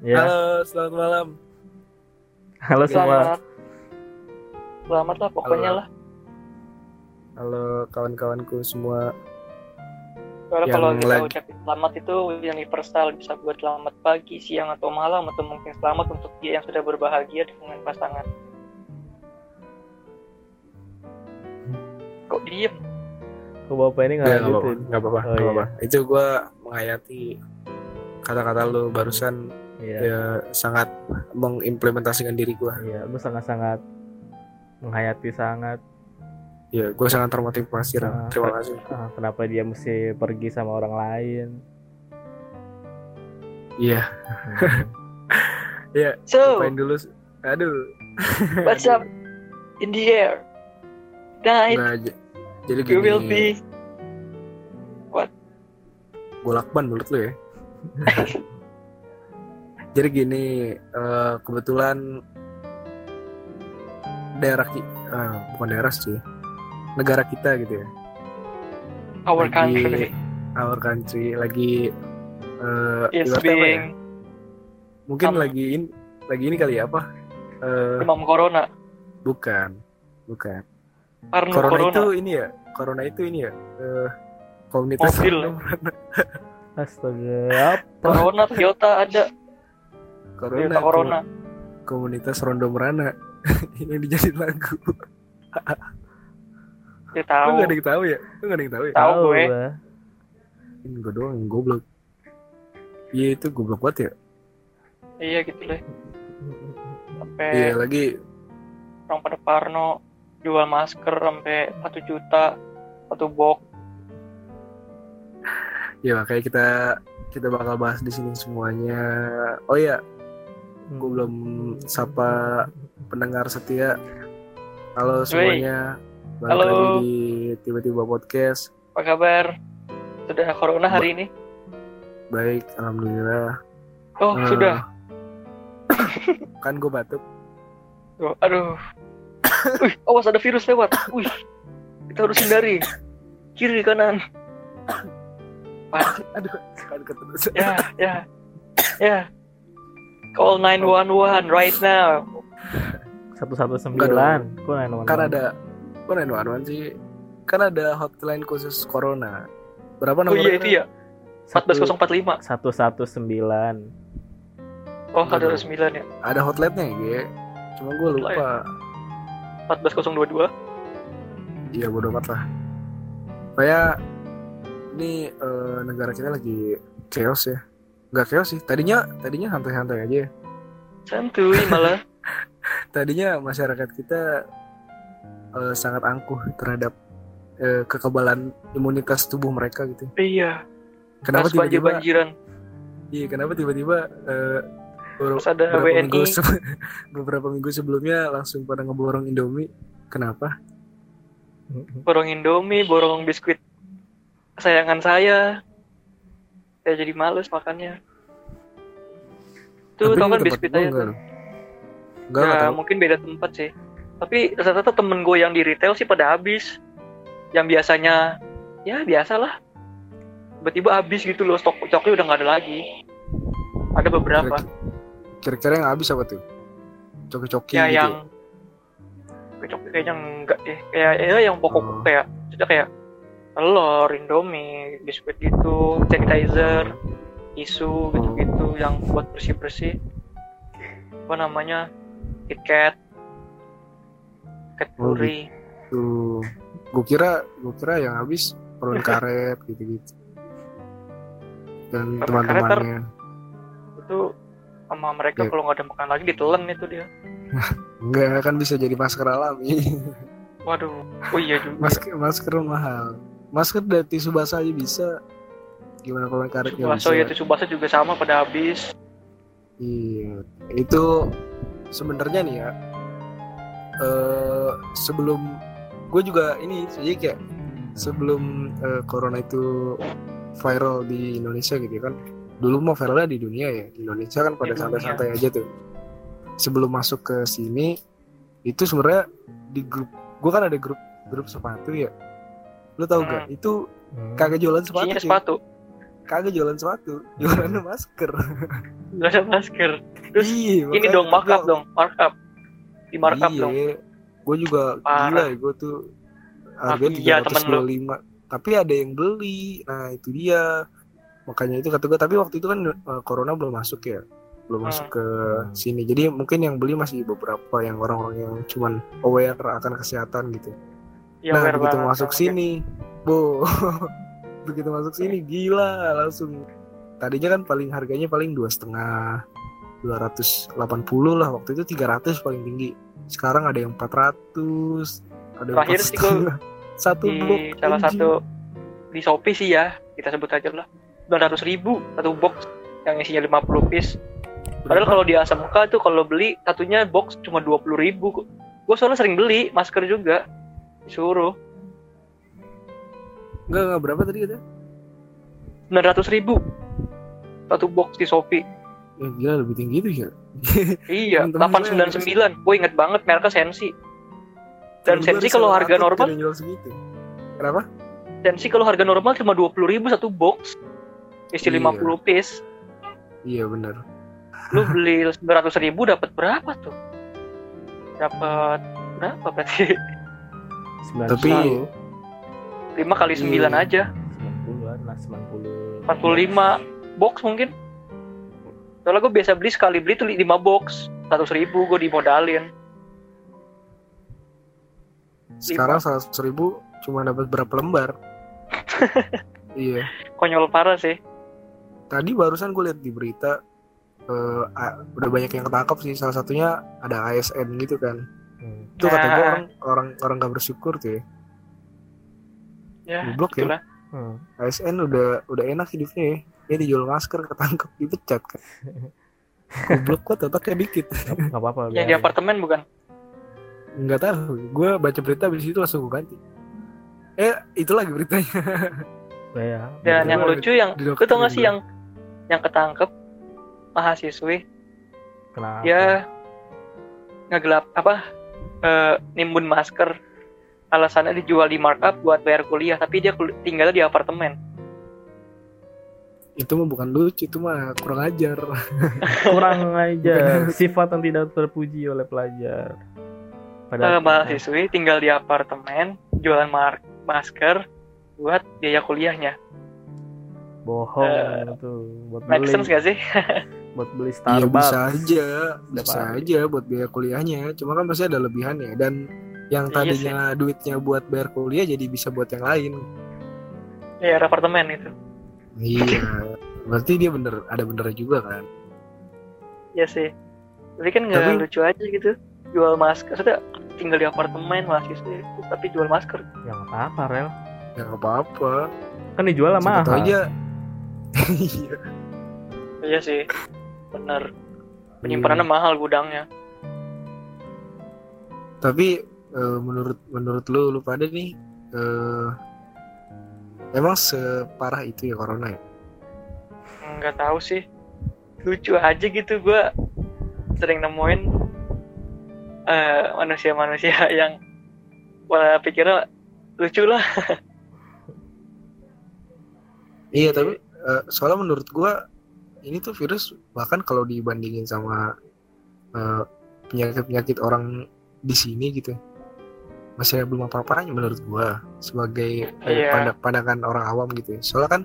Ya. Halo, selamat malam. Halo semua. Selamat. Selamat lah pokoknya Halo. lah. Halo kawan-kawanku semua. Kalau Yang kalau kita lagi- ucapin selamat itu universal bisa buat selamat pagi, siang atau malam atau mungkin selamat untuk dia yang sudah berbahagia dengan pasangan. Kok diem? Kok bapak ini Ya, nggak apa-apa, ngalanjutin? nggak apa-apa, Oh, nggak iya. apa-apa. Itu gua menghayati kata-kata lu barusan Iya. ya sangat mengimplementasikan diri gua. Iya, lu sangat-sangat menghayati sangat Ya, gua sangat termotivasi. Ram. Ah, Terima kasih. ah, kenapa dia mesti pergi sama orang lain. Iya, Hmm. ya. So, Main dulu. Aduh, what's up in the air? Night, j- jadi you will gini. be. Gue lakban menurut lu ya. Jadi gini, eh, kebetulan daerah ki, eh, bukan daerah sih, negara kita gitu ya. Our lagi- country Our country lagi eh ibaratnya apa ya? Mungkin um, lagi in, lagi ini kali ya apa? Eh, demam corona. bukan, bukan. Corona, corona. itu ini ya, corona itu ini ya. eh komunitas Mobil. Astaga, apa? Corona Toyota ada. Corona, Toyota Corona. ko- komunitas Rondo Merana ini dijadiin lagu. Lu tahu. gak ada yang tahu ya? Lu gak ada yang tahu ya? Tahu gue. gua. Ini gue doang yang goblok. Iya itu goblok banget ya. Iya gitu deh. Sampai Iya lagi orang pada Parno jual masker sampai 1 juta satu box. ya makanya kita kita bakal bahas di sini semuanya. Oh iya, gue belum sapa pendengar setia. Halo semuanya. Balik Halo. lagi di tiba-tiba podcast. Apa kabar? Sudah corona hari ini? Baik, alhamdulillah. Oh, Eh, sudah. Kan gue batuk. Oh, aduh. Wih, awas ada virus lewat. Wih. Kita harus hindari. Kiri kanan. Aduh, kan keterus. ya, ya. Ya. Call 911 right now. Satu satu Enggak sembilan. Kok nanya Kan ada, kok nanya Anwan sih? Kan ada hotline khusus corona. Berapa Oh nomornya? iya itu ya. 14045. Satu satu sembilan. Oh, ada Aduh. 9 ya. Ada hotline-nya ya. Cuma gue lupa. 14022. Iya bodo amat lah. Kayak ini eh, negara kita lagi chaos ya. Nggak chaos sih. Tadinya tadinya santai-santai aja. ya. Santuy malah. Tadinya masyarakat kita eh, sangat angkuh terhadap eh, kekebalan imunitas tubuh mereka gitu. iya. Kenapa tiba-tiba? banjiran. Iya, kenapa tiba-tiba eh, Terus ada beberapa WNI. minggu beberapa minggu sebelumnya langsung pada ngeborong Indomie. Kenapa? borong Indomie, borong biskuit kesayangan saya. Saya jadi males makannya. Tuh, tau kan biskuit aja enggak tuh. Enggak, enggak Ya, mungkin beda tempat sih. Tapi rata-rata temen gue yang di retail sih pada habis. Yang biasanya, ya biasalah. Tiba-tiba habis gitu loh, stok stoknya udah nggak ada lagi. Ada beberapa. Kira-kira yang habis apa tuh? Coki-coki Ya gitu. yang kecok kayaknya enggak deh. Kayak ya yang pokok Oh. kayak sudah kayak telur, indomie, biskuit gitu, sanitizer, tisu gitu-gitu yang buat bersih-bersih. Apa namanya? KitKat. Oh, Cadbury. Tuh, gue kira, gue kira yang habis perun karet gitu-gitu. Dan teman-temannya. Itu sama mereka Ya. kalau nggak ada makan lagi ditelan itu dia. Enggak kan bisa jadi masker alami. Waduh. Oh iya juga. masker masker mahal. Masker dari tisu basah aja bisa. Gimana permen karet nggak bisa? Subasa ya tisu basah juga sama pada habis. Iya, itu sebenarnya nih ya. eh sebelum gue juga ini jadi kayak sebelum eh, corona itu viral di Indonesia gitu kan. Dulu mau viralnya di dunia ya. Di Indonesia kan pada santai-santai aja tuh. Sebelum masuk ke sini itu sebenarnya di grup gue kan ada grup grup sepatu ya. Lu tahu Hmm. gak? Itu Hmm. kagak jualan sepatu. Isinya sepatu. kagak jualan sepatu, jualannya masker. Gak ada masker. Terus iya, ini makanya dong markup dong, markup. Di markup iya, dong. gue juga Parah. gila ya gue tuh harga Mafia tiga ratus dua lima tapi ada yang beli nah itu dia makanya itu kata gue tapi waktu itu kan eh, corona belum masuk ya belum Hmm. masuk ke sini jadi mungkin yang beli masih beberapa yang orang-orang yang cuman aware akan kesehatan gitu Ya, nah begitu banget masuk sini bo. Begitu masuk sini gila langsung. Tadinya kan paling harganya paling dua setengah 280 lah waktu itu 300 paling tinggi. Sekarang ada yang 400 ada yang Terakhir sih gua 4,5. satu di box salah anjing. satu di Shopee sih ya kita sebut aja lah. 900 ribu satu box yang isinya 50 piece. Padahal kalau di ASMK tuh kalau beli satunya box cuma 20 ribu gue soalnya sering beli masker juga disuruh enggak enggak berapa tadi kata 900 ribu. Satu box di Shopee ya gila lebih tinggi itu ya? Iya Temen-temen gue 899 gue inget banget mereknya Sensi. Dan Sensi ada kalau harga normal ada kenapa? Sensi kalau harga normal cuma 20 ribu satu box. Isi Iya. 50 piece. Iya benar. Lu beli 900 ribu dapat berapa tuh? Dapat berapa berarti? 90 Tapi- 5 kali 9 Iya. aja. 90-an lah 90 45 box mungkin. Soalnya gue biasa beli sekali beli tuh 5 box. 100 ribu gue dimodalin. Sekarang seratus ribu cuma dapat berapa lembar? Iya. Konyol parah sih. Tadi barusan gue lihat di berita eh, a- udah banyak yang ketangkap sih. Salah satunya ada ASN gitu kan Hmm. itu kata gue orang orang orang gak bersyukur tuh ya ya Goblok ya. Hmm. ASN udah udah enak hidupnya ya. Dia dijual masker ketangkep dipecat kan. Goblok kok otaknya dikit. Nggak apa-apa yang di apartemen bukan? Nggak tahu. Gue baca berita habis itu langsung gue ganti. Eh itu lagi beritanya. Lah ya dan Betul. yang lucu yang lu tau gak sih yang yang ketangkep mahasiswi? Kenapa? Dia ngegelap apa eh, nimbun masker. Alasannya dijual di markup buat bayar kuliah tapi dia kul- tinggalnya di apartemen. Itu mah bukan lucu itu mah kurang ajar. Kurang aja sifat yang tidak terpuji oleh pelajar. Eh, pada mahasiswi tinggal di apartemen jualan mar- masker buat biaya kuliahnya. Bohong Eh, itu buat make sense gak sih buat beli Iya Starbucks bisa aja, Setiap bisa hari. aja buat biaya kuliahnya. Cuma kan pasti ada lebihannya dan yang Iya tadinya duitnya buat bayar kuliah jadi bisa buat yang lain. ya apartemen itu Iya, berarti dia bener ada benernya juga kan. ya sih tapi kan nggak Tapi- lucu aja gitu jual masker sudah tinggal di apartemen terus tapi jual masker yang apa rel Ya nggak apa-apa. kan dijual Siapa mahal aja. Iya. iya sih bener. Penyimpanannya mahal gudangnya. Tapi eh, menurut menurut lu lu pada nih eh, emang separah itu ya corona ya? nggak tahu sih. Lucu aja gitu gua sering nemuin eh, manusia-manusia yang wala pikirnya lucu lah. Iya tapi eh, soalnya menurut gua ini tuh virus bahkan kalau dibandingin sama eh, penyakit-penyakit orang di sini gitu masih belum apa-apanya menurut gua sebagai eh, Iya. panda- pandangan orang awam gitu. ya. Soalnya kan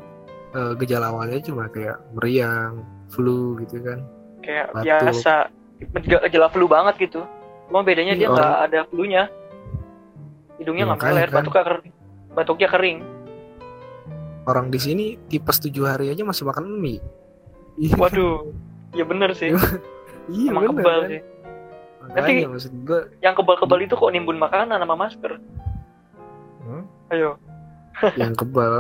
eh, gejala awalnya cuma kayak meriang, flu gitu kan. kayak Batuk. biasa Gejala- flu banget gitu cuma bedanya Iya, dia nggak orang- ada flunya hidungnya Ya, nggak meler kan. batuknya kering batuknya kering Orang di sini tipes tujuh hari aja masih makan mie. Iya, waduh. Ya bener sih. Iya. Emang bener kebal kan. sih. Makanya Tapi- maksud gua yang kebal-kebal itu kok nimbun makanan sama masker? Hmm? ayo. Yang kebal.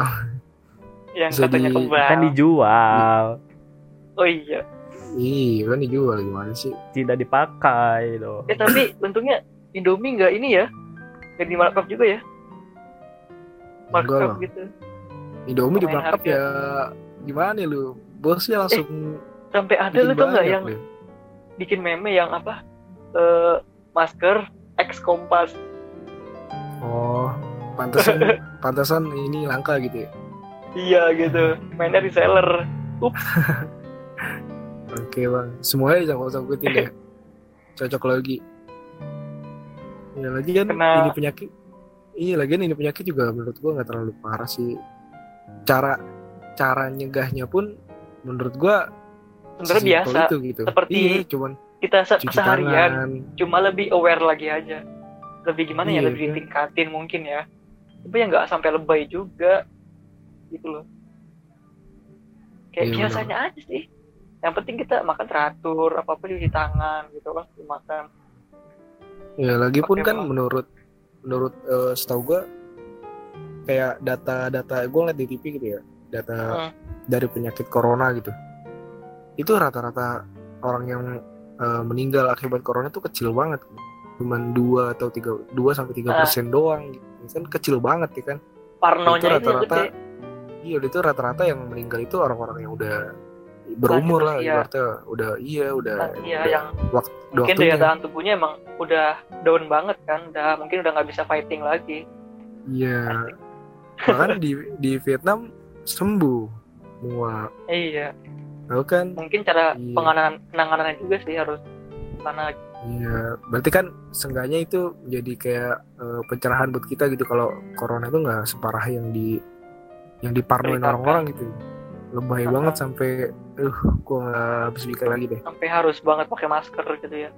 yang Bisa katanya di- kebal. Kan dijual. Oh iya. Iya kan dijual gimana sih? tidak dipakai dong eh tapi untungnya Indomie nggak ini ya? Nggak di markup juga ya? Markup gitu. Indomie di markup ya gimana lu? Bosnya langsung sampai ada lu tau nggak yang bikin meme yang apa eh masker X kompas Oh, pantesan pantesan ini langka gitu ya. iya gitu mainnya reseller Oke bang, semuanya jangan sangkutin ya. Cocok lagi. Ya lagi kan Kena- ini penyakit. Iya lagian ini penyakit juga menurut gua nggak terlalu parah sih. Cara cara nyegahnya pun menurut gua sebenarnya biasa. itu gitu. Seperti iya, cuman kita se- cuci seharian tangan. cuma lebih aware lagi aja. Lebih gimana ya? Iya, lebih kan? ditingkatin mungkin ya. Tapi ya nggak sampai lebay juga. Gitu loh. Kayak Iya, biasanya aja sih. Yang penting kita makan teratur apa apa cuci tangan gitu kan makan. Ya lagi pun kan masker. menurut menurut eh, setahu gua kayak data-data gue ngeliat di TV gitu ya data Hmm. dari penyakit corona gitu. Itu rata-rata orang yang eh, meninggal akibat corona tuh kecil banget. Cuman dua atau tiga dua sampai tiga persen doang. Gitu kan kecil banget ya kan. Parnonya itu itu rata-rata gede iya itu rata-rata yang meninggal itu orang-orang yang udah berumur lah usia. ibaratnya udah iya udah, Nah, iya udah yang waktu mungkin daya tahan tubuhnya emang udah down banget kan udah mungkin udah nggak bisa fighting lagi. Iya. Bahkan di di Vietnam sembuh semua. iya Tahu kan? mungkin cara Iya. penanganan penanganannya juga sih harus karena Iya. Berarti kan seenggaknya itu jadi kayak eh, pencerahan buat kita gitu kalau corona itu nggak separah yang di yang diparnoin orang-orang gitu. Lebay banget sampai uh gua nggak habis pikir lagi deh. sampai harus banget pakai masker gitu ya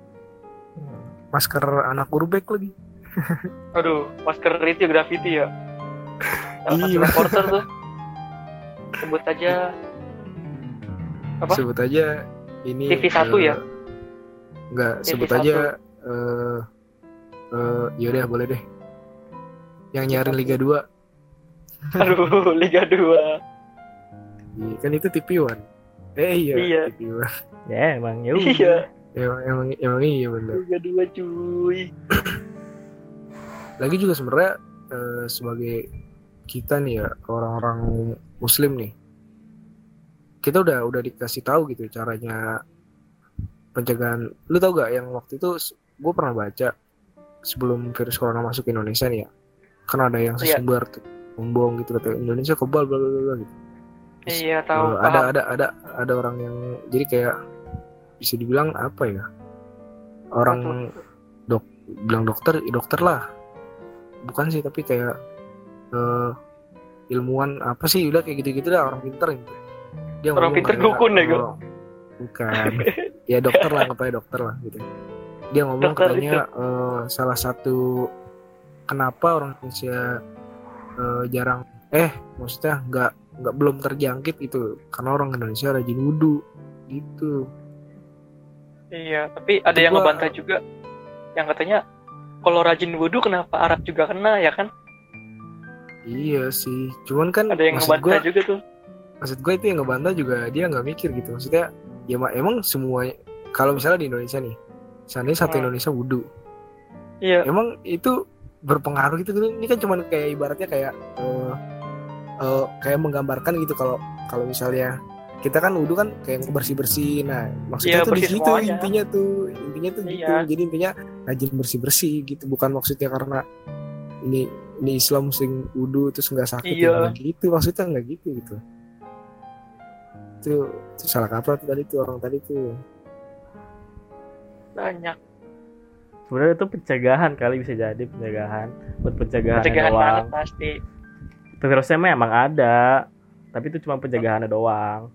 Masker anak urbek lagi. Aduh, masker itu graffiti ya. Iya. reporter tuh. Sebut aja Apa? Sebut aja ini TV1 eh, ya? Enggak, TV1. sebut aja eh eh yaudah boleh deh. Yang nyarin Liga 2 aduh Liga 2. Iya, kan itu TV One. Eh iya, Iya. TV One. Ya emang ya. Iya, Emang, emang, emang iya bener. Liga 2 cuy. Lagi juga sebenarnya eh, sebagai kita nih ya orang-orang Muslim nih, kita udah udah dikasih tahu gitu caranya pencegahan. Lu tau gak yang waktu itu gue pernah baca sebelum virus corona masuk ke Indonesia nih ya, kan ada yang Iya. sebar tuh ngomong gitu kata Indonesia kebal bla bla bla gitu. Terus, Iya, tahu. Eh, ada ada ada ada orang yang jadi kayak bisa dibilang apa ya orang dok bilang dokter ya dokter lah bukan sih tapi kayak eh, ilmuwan apa sih? Udah kayak gitu gitu lah orang pinter gitu. Dia Orang pinter dukun ya, Go? oh, bukan. Ya dokter lah ngapain dokter lah gitu. Dia ngomong Dokter katanya eh, salah satu kenapa orang Indonesia eh, jarang eh maksudnya nggak nggak belum terjangkit itu. Karena orang Indonesia rajin wudhu gitu. Iya, tapi ada Itu yang gua- ngebantah juga. Yang katanya kalau rajin wudhu kenapa Arab juga kena ya kan? Iya sih cuman kan Ada yang maksud ngebantah gua juga tuh. maksud gue itu yang ngebantah juga dia nggak mikir gitu maksudnya ya ma- emang semua kalau misalnya di Indonesia nih seandainya satu Hmm. Indonesia wudhu Iya, emang itu berpengaruh gitu ini kan cuman kayak ibaratnya kayak eh, eh, kayak menggambarkan gitu kalau kalau misalnya kita kan wudhu kan kayak bersih bersih nah maksudnya Iya, tuh di situ semuanya. intinya tuh intinya tuh gitu Iya. jadi intinya rajin bersih bersih gitu bukan maksudnya karena ini ini Islam muslim wudhu terus nggak sakit Iya. ya nggak gitu maksudnya nggak gitu gitu itu, itu salah kaprah tuh tadi tuh orang tadi tuh banyak. Sebenarnya itu pencegahan kali bisa jadi pencegahan buat pencegahan, Pencegahan doang. banget pasti. Virusnya memang ada, tapi itu cuma pencegahan doang.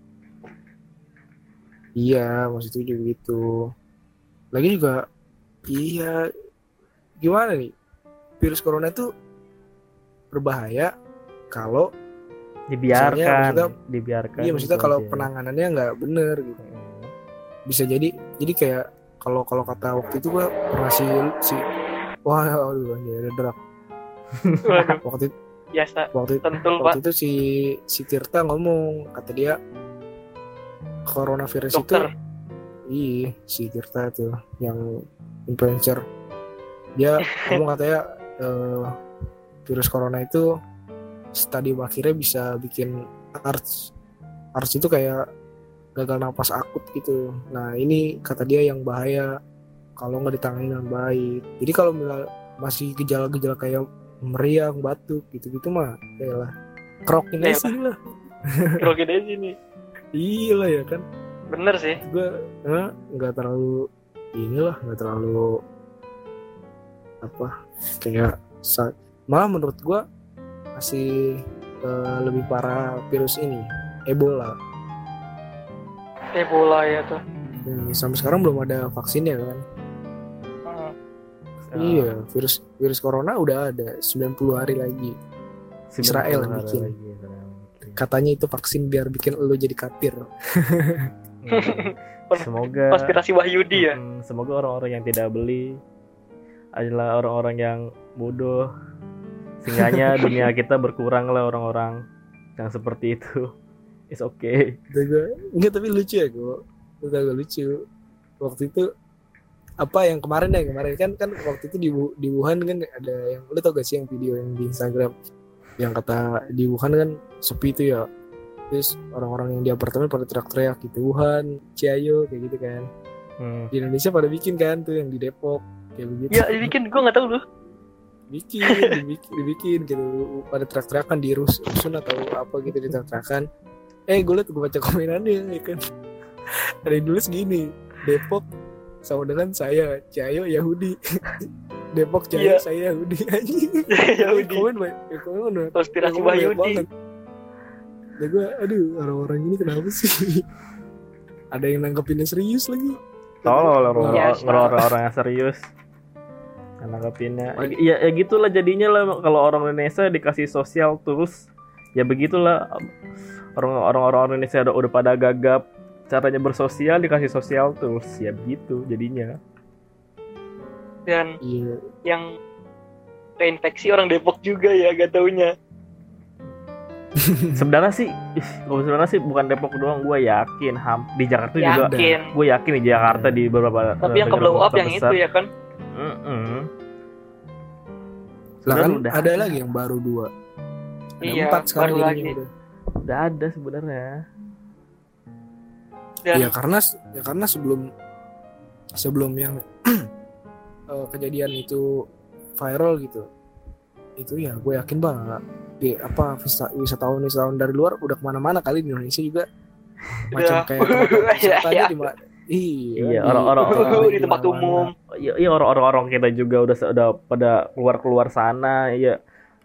Iya, maksud itu juga gitu. Lagi juga, iya, gimana nih? Virus corona itu berbahaya kalau, Dibiarkan, maksudnya- dibiarkan. iya maksudnya gitu kalau aja. penanganannya nggak bener gitu. Hmm. Bisa jadi, jadi kayak kalau kalau kata waktu itu gua pernah si si, wah, aduh, ya ada drag. Waduh, Waktu itu, biasa. waktu itu, Pak. waktu itu si si Tirta ngomong, kata dia coronavirus Dokter. itu Iya, si Tirta tuh yang influencer. Dia ngomong katanya eh, virus corona itu stadium akhirnya bisa bikin ARS. ARS itu kayak gagal napas akut gitu. Nah ini kata dia yang bahaya kalau nggak ditangani dengan baik. Jadi kalau masih gejala-gejala kayak meriang, batuk gitu-gitu mah, ya lah krokin Iya, aja lah Grogi aja sini iya lah ya kan bener sih gue eh, nggak terlalu inilah nggak terlalu apa kayak malah menurut gue masih eh, lebih parah virus ini Ebola. Ebola ya tuh. Hmm, sampai sekarang belum ada vaksinnya kan? Hmm. iya virus virus corona udah ada 90 hari lagi. Israel yang bikin. katanya itu vaksin biar bikin lo jadi kafir. Semoga konspirasi Wahyudi ya. Semoga orang-orang yang tidak beli adalah orang-orang yang bodoh. Sehingga dunia kita berkurang lah orang-orang yang seperti itu. It's okay. Enggak tapi lucu ya gue Kata gue lucu. Waktu itu apa yang kemarin ya kemarin kan kan waktu itu di di Wuhan kan ada yang lu tau gak sih yang video yang di Instagram? Yang kata di Wuhan kan sepi itu ya. Terus orang-orang yang di apartemen pada teriak-teriak gitu Wuhan Ciayo kayak gitu kan. Hmm. di Indonesia pada bikin kan tuh yang di Depok kayak begitu. Ya dibikin. Gue nggak tahu loh bikin dibikin, dibikin gitu. Pada teriak-teriakan di rus rusun atau apa gitu diteriak-teriakan eh gue liat gue baca komenannya ya kan. Ada yang nulis gini Depok sama dengan saya Cayo Yahudi. Depok Cayo Iya. saya Yahudi anjing. Yahudi. Komen banyak ya, komen banyak. Konspirasi banget. Ya gue aduh orang-orang ini kenapa sih? Ada yang nanggepinnya serius lagi. Orang- orang-orang yang serius. Nanggapinnya. Ya, ya gitulah jadinya lah kalau orang Indonesia dikasih sosial terus ya begitulah. Orang-orang orang Indonesia udah, udah pada gagap caranya bersosial dikasih sosial terus ya begitu jadinya. dan iya. yang keinfeksi orang Depok juga ya gak taunya. Sebenarnya sih ih, kalau sebenarnya sih bukan Depok doang gue yakin ham di Jakarta juga. Yakin. Gue yakin di Jakarta di beberapa tapi yang ke blow up yang itu ya kan? Mm-mm. Lah kan udah ada lagi yang baru dua ada Iya, empat sekarang baru lagi. udah. udah ada sebenarnya dan ya karena ya karena sebelum sebelum yang eh, kejadian itu viral gitu itu ya gue yakin banget di apa wisa- wisatawan wisatawan dari luar udah ke mana-mana kali di Indonesia juga macam kayak Iya, wisatanya iya. di iya Iya, orang-orang- di tempat umum Iya, iya orang-orang kita juga udah udah pada keluar-keluar sana. Iya.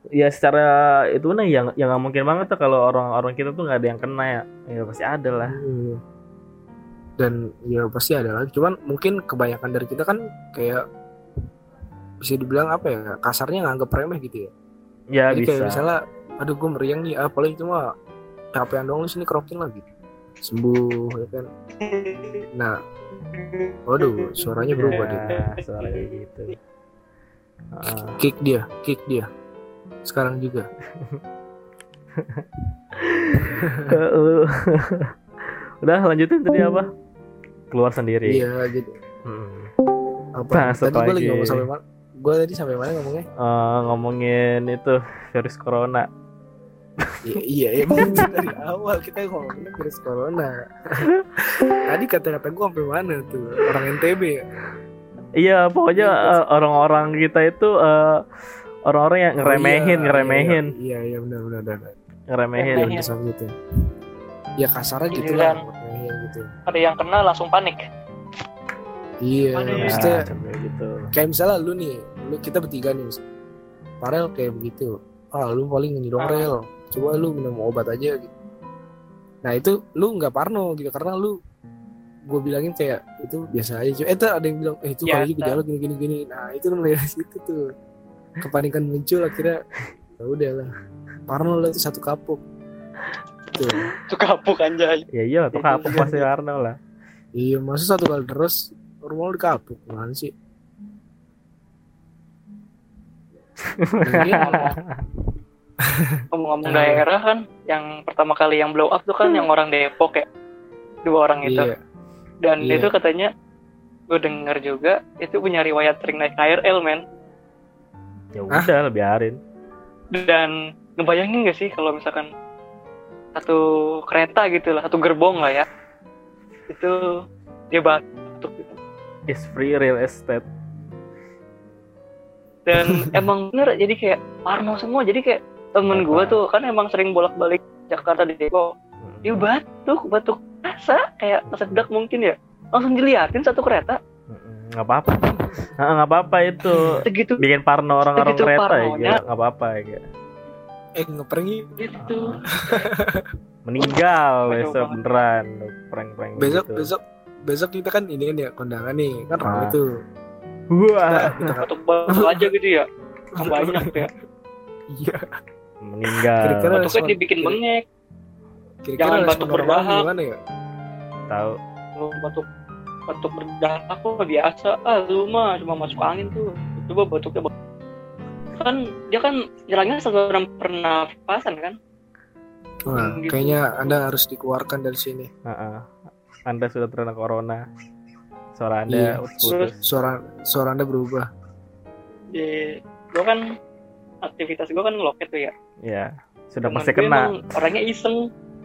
Ya secara itu nah yang yang nggak mungkin banget tuh kalau orang-orang kita tuh nggak ada yang kena ya. Ya pasti ada lah. Iya. dan ya pasti ada lagi cuman mungkin kebanyakan dari kita kan kayak bisa dibilang apa ya kasarnya nganggap remeh gitu ya Ya Jadi bisa. kayak misalnya, aduh gue meriang nih, ah paling cuma capean doang di sini kerokin lagi, sembuh ya kan. Nah, waduh, suaranya berubah deh. Ya, suara kayak gitu. Heeh. Kick dia, kick dia. Sekarang juga. Udah lanjutin tadi apa? Keluar sendiri. Iya, gitu. Hmm. Apa? Masuk tadi gue lagi ngomong sampai mana? Gue tadi sampai mana ngomongnya? Eh, ngomongin itu virus corona. Iya, iya, iya bener. dari awal kita ngomongin virus corona. tadi kata-kata gue sampai mana tuh? Orang NTB ya? Iya, pokoknya Iya, eh, orang-orang kita itu eh, orang-orang yang Oh, ngeremehin, iya, ngeremehin, Iya, iya, benar, benar, benar. ngeremehin. Iya, Ngeremehin. benar gitu. Ya kasarnya gitu lah, gitu. ada yang kena langsung panik Iya, Panik. maksudnya kayak gitu. kayak misalnya lu nih, lu kita bertiga nih, mis- Farel kayak begitu. Ah, lu paling ini dong Ah. Rel. Coba lu minum obat aja gitu. Nah itu lu nggak parno gitu karena lu gue bilangin kayak itu biasa aja. Eh tuh ada yang bilang eh itu Biasa. kali gejala gini gini gini. Nah itu mulai dari situ tuh kepanikan muncul akhirnya ya udah lah parno lah itu satu kapuk. Tuh. itu kapuk anjay Ya iya, tuh kapok pasti Arno lah. Iya masa satu kali terus rumah lu di kapuk gimana sih? ngomong-ngomong Ah. daerah kan yang pertama kali yang blow up tuh kan yang orang Depok ya dua orang itu Iya. dan Iya. itu katanya gue denger juga itu punya riwayat sering naik KRL men Ya udah, biarin. dan ngebayangin gak sih kalau misalkan satu kereta gitu lah satu gerbong lah ya itu dia batuk gitu It's free real estate. dan emang bener jadi kayak parno semua jadi kayak temen gue tuh kan emang sering bolak-balik Jakarta di Depok. Mm. dia batuk batuk rasa kayak sedak mungkin ya. Langsung diliatin satu kereta. Mm-mm, nggak apa-apa. Nah, nggak apa-apa itu. Segitu. Bikin parno orang-orang kereta ya nggak apa-apa ya eh ngeprank gitu. Meninggal besok beneran prank-prank besok gitu. besok besok kita kan ini kan ya kondangan nih. Kan ramai Ah. tuh. Wah. Kita kan batuk batuk aja gitu ya. Banyak ya. Iya meninggal. Kira-kira batuknya respon- dibikin bengek kira-kira Jangan batuk berdahak. gimana ya? Tahu. Lu batuk batuk berdahak aku biasa. Ah lu mah cuma masuk angin tuh. Coba batuknya bak- kan dia kan jalannya saluran pernafasan kan? Wah, Gitu. kayaknya anda harus dikeluarkan dari sini. Heeh. anda sudah terkena corona. Suara Iya. anda putus. Suara suara anda berubah. Di gua kan aktivitas gua kan ngeloket tuh ya ya sudah Temen pasti gue kena. emang orangnya iseng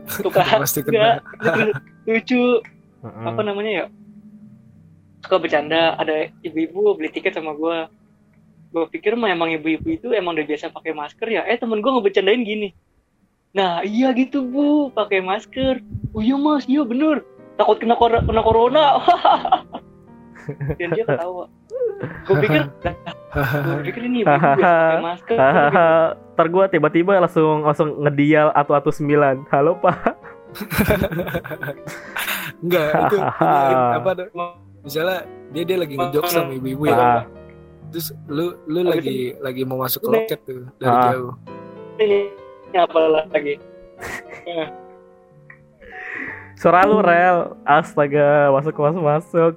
suka pasti kena. lucu Heeh. apa namanya ya? Suka bercanda ada ibu-ibu beli tiket sama gua. Gua pikir mah emang ibu-ibu itu emang udah biasa pakai masker ya. Eh temen gua ngebercandain gini. Nah iya gitu bu pakai masker. Oh iya mas. Iya bener. Takut kena kor- kena corona. Dan dia ketawa. Gua pikir gua pikir ini ibu-ibu biasa pakai masker ntar gue tiba-tiba langsung langsung ngedial atau atau sembilan. Halo pak. enggak itu apa ada- misalnya dia dia lagi ngejok sama ibu-ibu ya Ah, terus lu lu Habis lagi lagi mau masuk ke loket tuh dari Ah. jauh ini ini apa lagi suara lu rel. Astaga, masuk masuk masuk.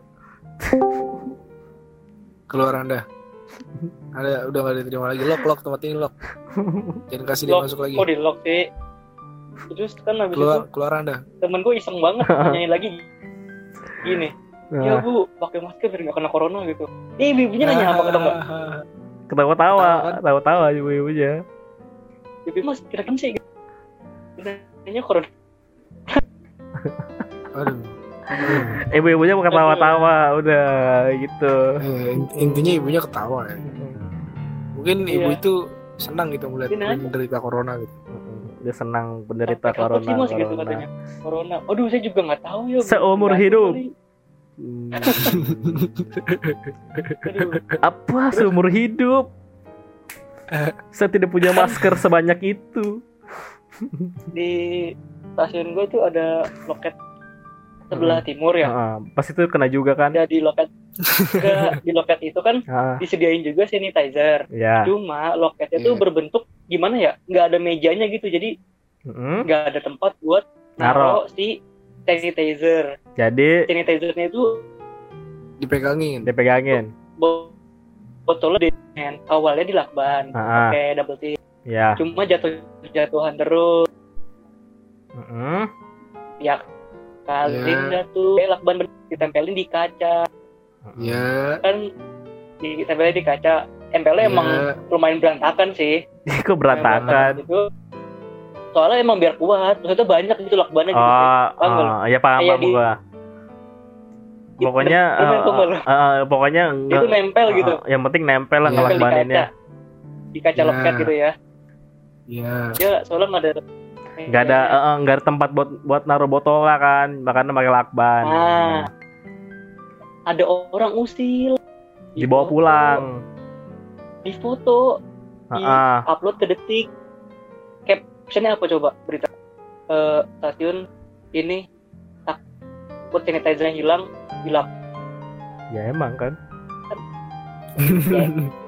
keluar anda ada udah gak diterima lagi. Lock lock tempat ini lock. Jangan kasih dia Lock. masuk lagi. Kok di lock sih? Terus kan habis keluar itu keluar anda temen gue iseng banget nyanyi lagi. Gini. Ya Nah, bu pakai masker biar nggak kena corona gitu. Eh ibunya nanya apa kata mbak ketawa-tawa, kan? tawa-tawa ibu-ibunya. ibu mas kira-kira sih. Nanya corona. Aduh Ibu-ibunya mau ketawa-tawa, udah gitu. In- intinya ibunya ketawa ya mungkin ibu Iya. itu senang gitu melihat menderita corona gitu Dia senang penderita kapan corona. gitu corona. katanya corona aduh saya juga nggak tahu ya. Seumur hidup. Hmm. Apa seumur hidup? Saya tidak punya masker sebanyak itu. di stasiun gue tuh ada loket sebelah timur ya Heeh, pas itu kena juga kan? ada di loket di loket itu kan Ah, disediain juga sanitizer ya. cuma loketnya tuh Iya. berbentuk gimana ya nggak ada mejanya gitu jadi Mm-mm. nggak ada tempat buat Naro. naro si sanitizer Jadi sanitizernya itu dipegangin dipegangin. bo- botolnya di hand. awalnya di lakban Ah, pakai double tip ya. cuma jatuh jatuhan terus Mm-mm. ya kalian Ya. jatuh eh, lakban ditempelin di kaca ya kan ditempelin di kaca tempelnya ya. emang lumayan berantakan sih Kok berantakan? gitu soalnya emang biar kuat maksudnya banyak gitu lakbannya gitu. Oh, nggak lu? oh, ya paham Kayak paham di- gua. Pokoknya eh, eh, pokoknya itu nempel gitu eh, yang penting nempel lah Iya. nempel di kaca di kaca Ya. loket gitu ya ya ya soalnya nggak ada Gak ada eh, eh, nggak ada tempat buat buat naruh botol lah kan, makanya pakai lakban. Ah. ada orang usil. Dibawa foto, pulang. di foto. Di Heeh. upload ke detik. Captionnya apa coba berita. Eh, stasiun ini takut sanitizer hilang hilang. Ya emang kan.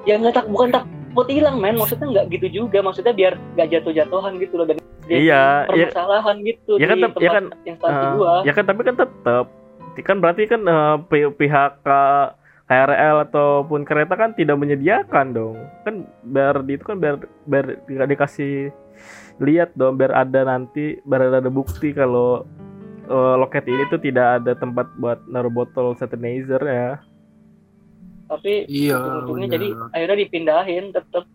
ya nggak tak bukan takut hilang men. Maksudnya nggak gitu juga. Maksudnya biar nggak jatuh-jatuhan gitu loh. Dan Iya, iya. permasalahan gitu Ya kan, di ya tempat kan, instansi Eh, gua ya kan tapi kan tetap kan berarti kan eh, pi- pihak eh, KRL ataupun kereta kan tidak menyediakan dong. Kan biar di itu kan biar biar di- dikasih lihat dong biar ada nanti biar ada bukti kalau eh, loket ini tuh tidak ada tempat buat naruh botol sanitizer ya. tapi iya benar. jadi akhirnya dipindahin tetap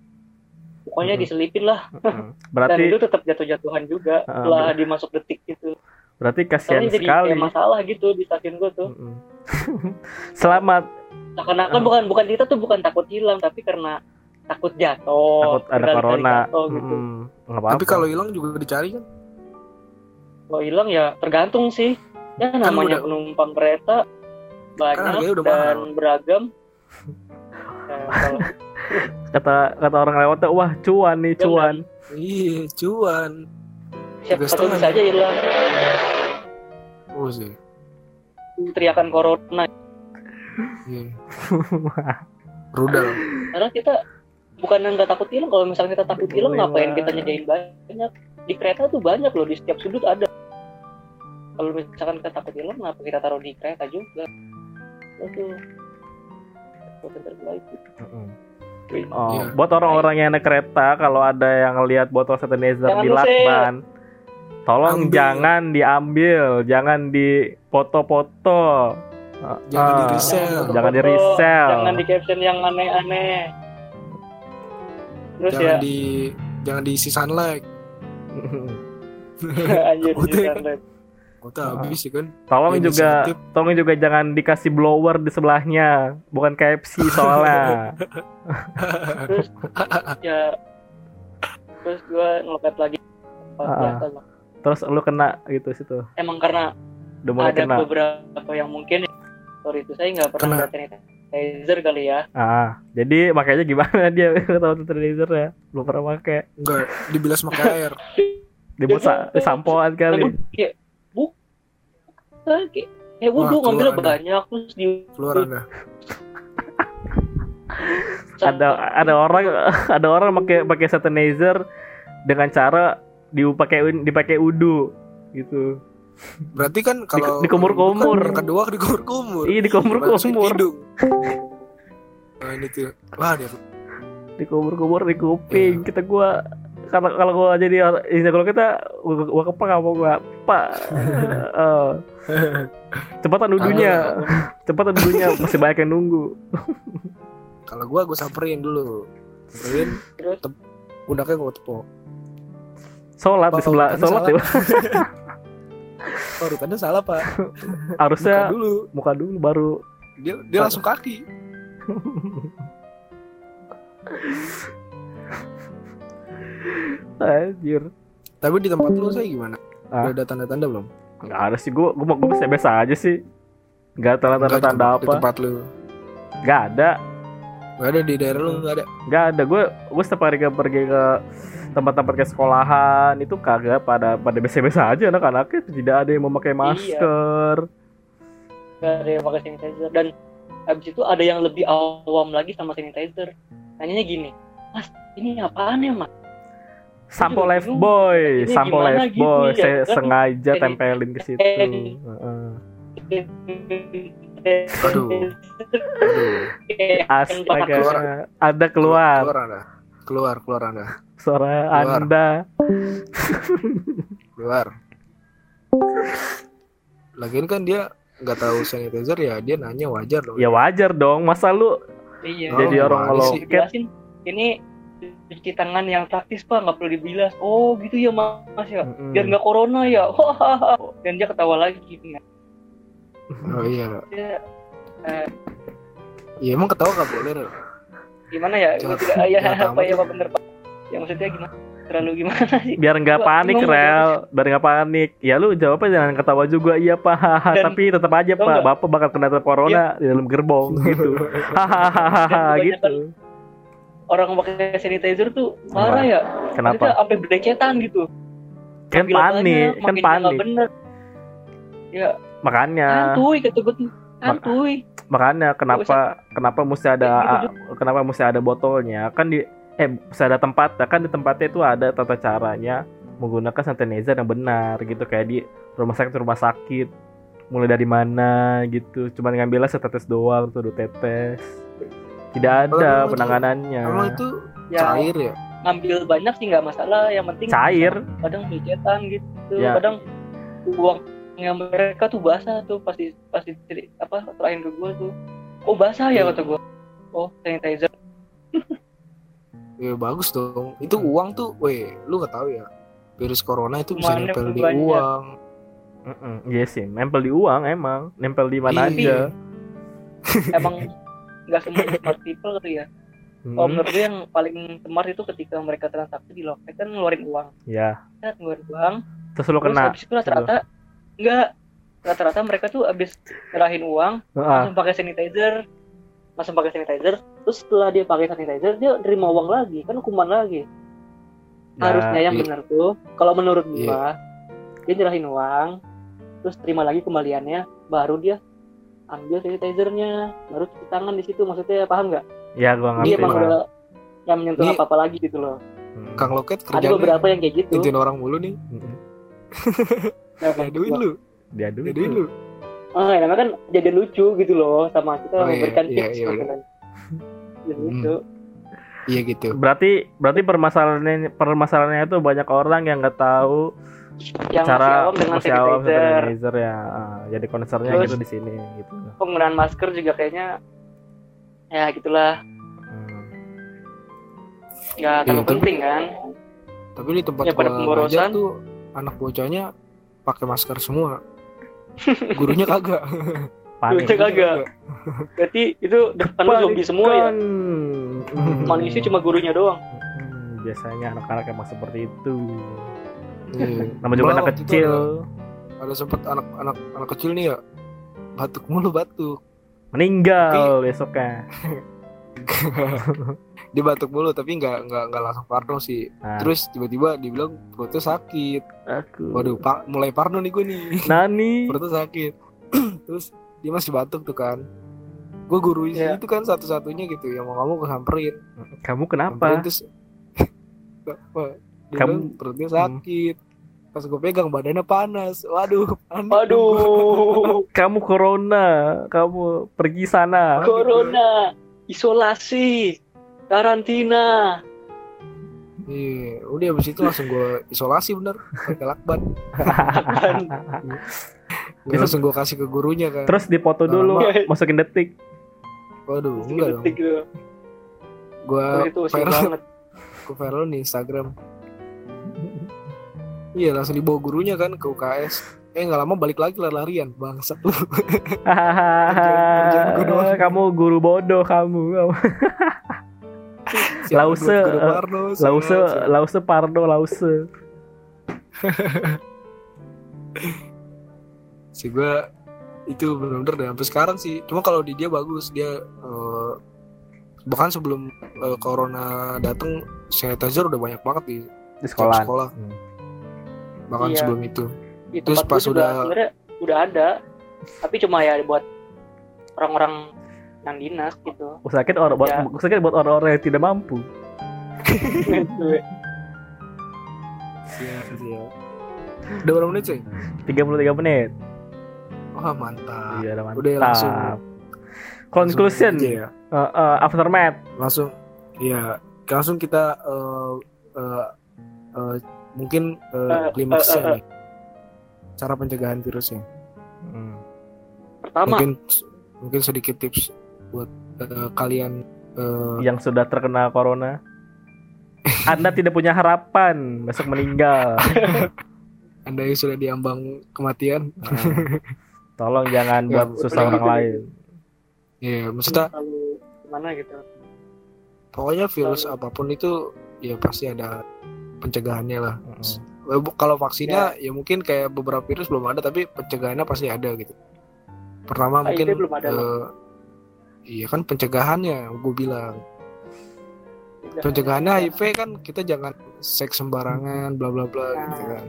pokoknya Mhm. diselipin lah Mm-mm. dan Berarti itu tetap jatuh-jatuhan juga Ah, setelah dimasuk detik gitu berarti kasihan soalnya jadi sekali. kayak masalah gitu di stasiun gua tuh Mm-mm. Selamat seakan-akan Ah. bukan bukan kita tuh bukan takut hilang tapi karena takut jatuh takut ada corona jatuh gitu Mm, nggak apa-apa Tapi kalau hilang juga dicari kan? kalau hilang ya tergantung sih ya namanya udah- penumpang kereta banyak harganya udah dan mahal. beragam Ya, kalau kata kata orang lewatnya wah cuan nih cuan. Iya, cuan. siapa tahu bisa aja hilang Oh sih. teriakan corona. Iya. Rudal. karena kita bukan nggak takut hilang. Kalau misalnya kita takut hilang Boleh ngapain kita nyediain banyak? Di kereta tuh banyak loh di setiap sudut ada. Kalau misalkan kita takut hilang kenapa kita taruh di kereta juga? Itu? Terbaik. Wih, Oh, Iya. buat orang-orang yang naik kereta kalau ada yang lihat botol sanitizer Jangan di lakban, tolong Ambil. jangan diambil, jangan dipoto-poto. Jangan Ah, di-resell. Jangan di resell. jangan di caption yang aneh-aneh terus Jangan ya di jangan diisi sunlight. anjir Takutnya. Kota habis ya kan. tolong juga, sensitif. tolong juga jangan dikasih blower di sebelahnya, bukan KFC soalnya. terus ya terus gua ngeloket lagi Ah. Terus lu kena gitu situ, emang karena udah mulai ada kena. beberapa yang mungkin sorry itu saya nggak pernah Kena. sanitizer kali ya Ah, jadi makanya gimana dia tahu sanitizer ya, belum pernah pakai. Enggak, dibilas pakai air. Dibusa, sampoan kali. kayak Wah, wudhu ngambil banyak terus di Keluar Anda. ada ada orang ada orang pakai pakai sanitizer dengan cara dipakai dipakai udu gitu Berarti kan kalau Di- dikumur-kumur. Yang kedua dikumur-kumur. Iya, dikumur-kumur. Masukin hidung. Nah, ini tuh. Wah, dia dikumur-kumur di kuping kita gua kalau kalau gua jadi ini kalau kita gua, gua kepak apa gua pak Eh, cepatan udunya cepatan udunya masih banyak yang nunggu kalau gua gua samperin dulu. Samperin terus pundaknya gua tepuk. sholat di sebelah sholat ya Oh, urutannya salah, Pak. Harusnya dulu. muka dulu baru Dia dia langsung kaki. anjir Tapi di tempat lu saya gimana? Ah. Udah ada tanda-tanda belum? nggak ada sih gua gua gua biasa biasa aja sih Enggak, di tanda tempat- Di apa tempat lu. nggak ada Enggak ada di daerah lu enggak ada. nggak ada gue gue setiap hari ke pergi ke tempat-tempat ke sekolahan itu kagak pada pada biasa-biasa aja anak-anaknya tidak ada yang memakai Iya. masker nggak ada yang pakai sanitizer dan habis itu ada yang lebih awam lagi sama sanitizer nanyanya gini mas ini apaan ya mas sampo life bingung. boy sampo gimana life gitu boy ya, saya kan? sengaja Jadi- tempelin ke situ Eh. Heeh. Aduh. Aduh. Astaga keluar. ada keluar Keluar Anda. Keluar, keluar Anda. suara Keluar. anda Keluar. Lagian kan dia nggak tahu sanitizer ya dia nanya wajar loh. ya wajar dong masa lu iya Oh, jadi orang gimana kalau ini cuci tangan yang praktis pak. Nggak perlu dibilas. Oh gitu ya mas ya. Biar nggak corona ya. Dan dia ketawa lagi gitu ya Oh iya. Dia, eh, Ya emang ketawa nggak boleh loh. gimana ya? Gua tidak ya? Apa ya ya. pak bener pak? Ya maksudnya gimana? Terlalu gimana sih? Biar nggak panik rel. Biar nggak panik. Ya lu jawabnya jangan ketawa juga. Iya pak. Hahaha. Dan- tapi tetap aja pak. nggak? bapak bakal kena corona di dalam gerbong gitu. Hahaha gitu orang pakai sanitizer tuh parah ya. kenapa? Sampai berdecetan gitu. Kan panik kan panik. bener. Ya. Makanya. Santuy kata gue makanya kenapa kenapa mesti ada gitu kenapa mesti ada botolnya? Kan di eh mesti ada tempat kan di tempatnya itu ada tata caranya menggunakan sanitizer yang benar gitu. Kayak di rumah sakit rumah sakit. Mulai dari mana gitu. Cuman ngambilnya setetes doang tuh dua tetes tidak ada emang itu- penanganannya Emang itu ya cair ya? ngambil banyak sih nggak masalah yang penting cair kadang becetan gitu Ya. kadang uangnya mereka tuh basah tuh pasti pasti apa terakhir ke gue tuh oh basah ya Iya. kata gue oh sanitizer Ya bagus dong. Itu uang tuh, weh, lu nggak tahu ya. Virus corona itu bisa nempel di banyak. uang. Iya sih nempel di uang emang nempel di mana Iya. aja emang nggak semua smart people gitu ya Hmm, Kalau menurut gue yang paling smart itu ketika mereka transaksi di loket kan ngeluarin uang. ya Kan ngeluarin uang. terus lu Terus kena habis itu rata-rata enggak rata-rata mereka tuh habis ngerahin uang Ah, langsung pakai sanitizer langsung pakai sanitizer terus setelah dia pakai sanitizer dia terima uang lagi kan hukuman lagi Ya, harusnya yang iya. benar tuh kalau menurut Iya. gua dia nyerahin uang terus terima lagi kembaliannya baru dia ambil sanitizernya baru cuci tangan di situ maksudnya paham nggak ya gua ngerti dia emang udah yang menyentuh apa apa lagi gitu loh Hmm. Kang Loket ada kerjanya beberapa yang kayak gitu ngintipin orang mulu nih Hmm. Nah, Diaduin lu diaduin Diaduin lu. Ah, ya, namanya kan jadi lucu gitu loh sama kita Oh, iya, memberikan iya, tips iya, gitu iya. kan. Jadi Hmm. lucu. Iya gitu berarti berarti permasalahannya permasalahannya itu banyak orang yang nggak tahu Yang masih cara awam dengan masih awam sanitizer, ya Ah, jadi concernnya Terus- gitu di sini gitu penggunaan masker juga kayaknya ya gitulah Hmm. nggak terlalu tapi- penting kan. tapi di tempat Ya, pada pemborosan. ngajar tuh anak bocahnya pakai masker semua gurunya kagak panik Gurunya kagak. Berarti itu depan lu zombie semua ya. Hmm. Manusia cuma gurunya doang. Hmm, biasanya anak-anak emang seperti itu Iya. nama juga Malah anak kecil. ada, ada sempet anak-anak anak kecil nih ya. Batuk mulu batuk. Meninggal besoknya. Dia batuk mulu tapi nggak nggak nggak langsung parno sih. Nah, terus tiba-tiba dibilang perutnya sakit. Aku. Waduh pak mulai parno nih gue nih. Nani? Perutnya sakit. Terus dia masih batuk tuh kan. Gue guru Iya. itu kan satu-satunya gitu yang mau kamu gue samperin. Kamu samperin kenapa terus apa dia Kamu- bilang perutnya sakit pas gue pegang badannya panas waduh panik Waduh, kamu corona kamu pergi sana corona, isolasi, karantina. Iya, udah abis itu langsung gue isolasi bener pakai lakban. Gue langsung gue kasih ke gurunya kan. terus dipoto dulu Lama. masukin detik Waduh, enggak dong. Detik gitu. Gue usil viral, banget. gue viral di Instagram. Iya, langsung dibawa gurunya kan ke UKS. Eh nggak lama balik lagi lari-larian, bangsat lu. kamu guru bodoh kamu Lause, eh, Parno, lause lause pardo lause Si gue itu bener-bener deh sampai sekarang sih. Cuma kalau di dia bagus, dia eh, bahkan sebelum eh, corona datang sanitizer udah banyak banget di di sekolah sekolah. Hmm. Bahkan Iya. sebelum itu. Di Terus pas juga udah- ada, tapi cuma ya buat orang-orang yang dinas gitu. sakit orang buat Ya. sakit buat orang-orang yang tidak mampu. Siap, siap. Udah berapa menit sih? 33 menit Wah mantap. iya udah mantap Udah langsung. conclusion Langsung ya. Uh, uh, aftermath Langsung. Iya. Langsung kita eh, eh, eh, mungkin eh, Eh, klimaksnya eh, eh, nih. Cara pencegahan virusnya. Hmm. Pertama, Mungkin mungkin sedikit tips buat eh, kalian eh, yang sudah terkena corona anda tidak punya harapan besok meninggal Anda yang sudah diambang kematian. Nah, tolong jangan Ya, buat susah udah orang gitu. lain Iya, maksudnya gimana gitu. pokoknya virus Lalu- apa pun itu ya pasti ada pencegahannya lah. Mm. Eh, bu- Kalau vaksinnya ya. mungkin kayak beberapa virus belum ada tapi pencegahannya pasti ada gitu. Pertama HIV mungkin belum ada eh, iya kan pencegahannya gue bilang. Pencegahannya HIV kan kita jangan seks sembarangan bla bla bla gitu Nah. kan.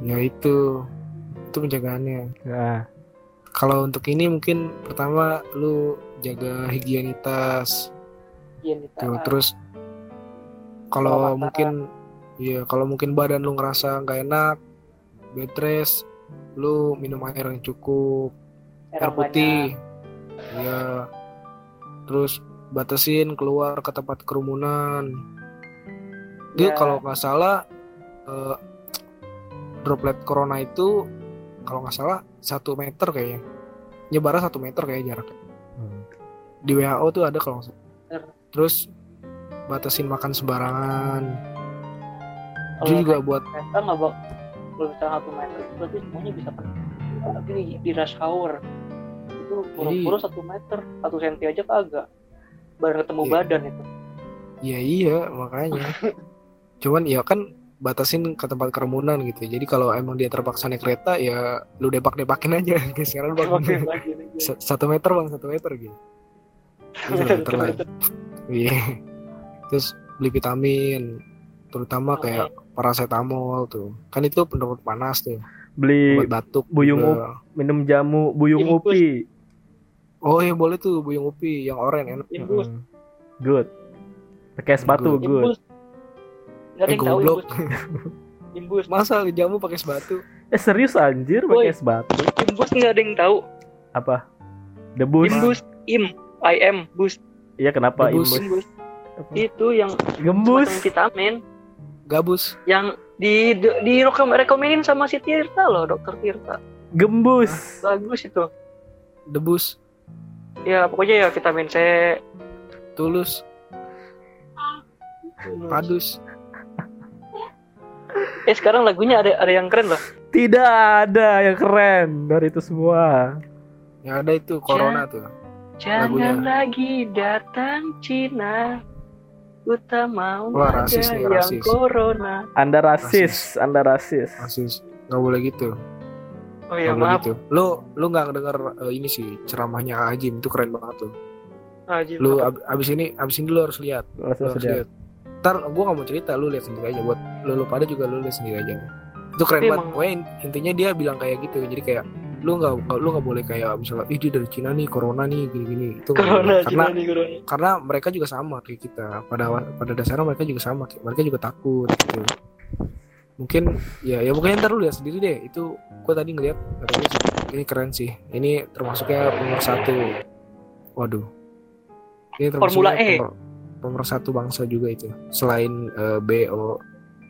Ya itu itu pencegahannya. Nah, Kalau untuk ini mungkin pertama lu jaga higienitas Tuh, Kak. terus kalau mungkin iya kalau mungkin badan lu ngerasa nggak enak bed rest lu minum air yang cukup air Orang putih. iya. Terus batasin keluar ke tempat kerumunan. Dia Ya. kalau nggak salah eh, droplet corona itu kalau nggak salah satu meter kayaknya. Nyebarnya satu meter kayak jarak. Hmm. di WHO tuh ada kalau nggak salah. Meter. terus batasin makan sembarangan Kalau juga buat meter nggak bak kalau misalnya satu meter itu berarti semuanya bisa tapi di, di rush hour itu buru-buru satu meter satu senti aja kagak baru ketemu Iya. badan itu Iya iya makanya. Cuman ya kan batasin ke tempat kerumunan gitu. Jadi kalau emang dia terpaksa naik kereta ya lu depak-depakin aja. Geseran bang. Oke, lagi, lagi. S- Satu meter bang, satu meter gitu. Satu meter lah. Iya. Terus beli vitamin, terutama kayak paracetamol tuh. Kan itu penurut panas tuh. Beli Obat batuk. buyung juga. minum jamu buyung Infus. upi. Oh iya boleh tuh buyung upi yang oranye enak. imbus Mm. Good. Pakai es batu Good. good. Eh goblok. imbus Masa jamu pakai es batu? Eh serius anjir pakai batu. imbus nggak ada yang tahu Apa? Debus. imbus im I am bus Iya kenapa Debus. imbus? imbus Apa? itu yang Gembus. vitamin Gabus. yang di di, rekomenin sama si Tirta loh dokter Tirta Gembus. bagus itu Debus. ya pokoknya ya vitamin C Tulus. Padus. eh sekarang lagunya ada ada yang keren loh Tidak ada yang keren dari itu semua. Yang ada itu corona tuh. jangan Lagunya. lagi datang Cina ku tak mau Wah, rasis nih, yang rasis. corona Anda rasis, Anda rasis. Asis. Nggak boleh gitu. oh ya boleh maaf gitu. Lu lu nggak denger eh, ini sih ceramahnya Ajim itu keren banget tuh. Haji, Lu ab- abis ini abis ini lu harus lihat. Lu harus sudah. lihat. Ntar gua nggak mau cerita, lu lihat sendiri aja. Buat lu, lu pada juga lu lihat sendiri aja. Itu keren Tapi banget. emang- Pokoknya in- intinya dia bilang kayak gitu. Jadi kayak lu nggak lu nggak boleh kayak misalnya ih dia dari Cina nih corona nih gini-gini. Itu corona boleh. Cina karena nih corona karena mereka juga sama kayak kita. Pada pada dasarnya mereka juga sama kayak- mereka juga takut gitu. Mungkin ya ya mungkin ntar lu lihat sendiri deh. Itu gua tadi ngeliat ini keren sih. Ini termasuknya pemersatu waduh. Ini termasuknya Formula E. pemer- pemersatu bangsa juga itu selain eh, BO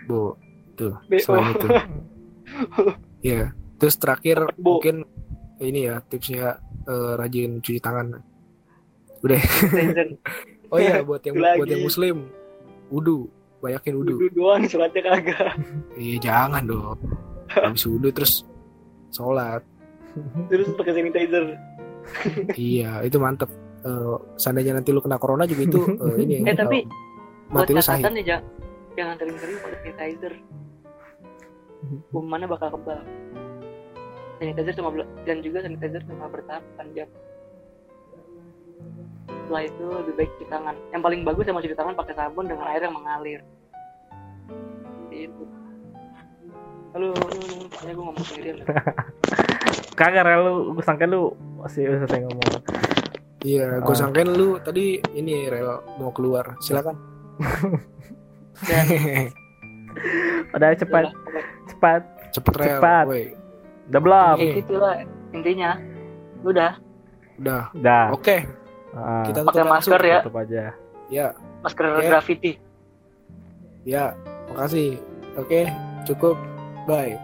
Bo tuh BO. selain itu. Ya terus terakhir Bo. mungkin ini ya tipsnya eh, rajin cuci tangan Tizen. Oh iya buat yang Lagi. buat yang muslim wudhu banyakin wudhu. Duduk doang sholatnya kagak Iya jangan dong. Habis wudhu terus sholat. terus pakai sanitizer iya itu mantep. Eh, seandainya nanti lu kena corona juga itu eh, ini. Eh, tapi buat mati lu sahih. catatan ya jangan sering-sering pakai sanitizer kumannya bakal kebal sanitizer cuma dan juga sanitizer cuma bertahan 8 jam setelah itu lebih baik cuci tangan yang paling bagus sama cuci tangan pakai sabun dengan air yang mengalir itu halo, pokoknya gue ngomong sendirian. Kagak rel lu, gue sangka lu masih bisa saya ngomong. Iya, gue Ah. sangkain lu tadi ini rel mau keluar. Silakan. Udah cepat, cepat. Cepet rel. Cepat. Woi, Udah belum? Kayak gitu lah intinya udah udah. Udah. Oke, Ah, kita Pakai tutup langsung. masker ya. tutup aja. Ya, masker Oke. graffiti ya. Makasih. Oke, cukup. Bye.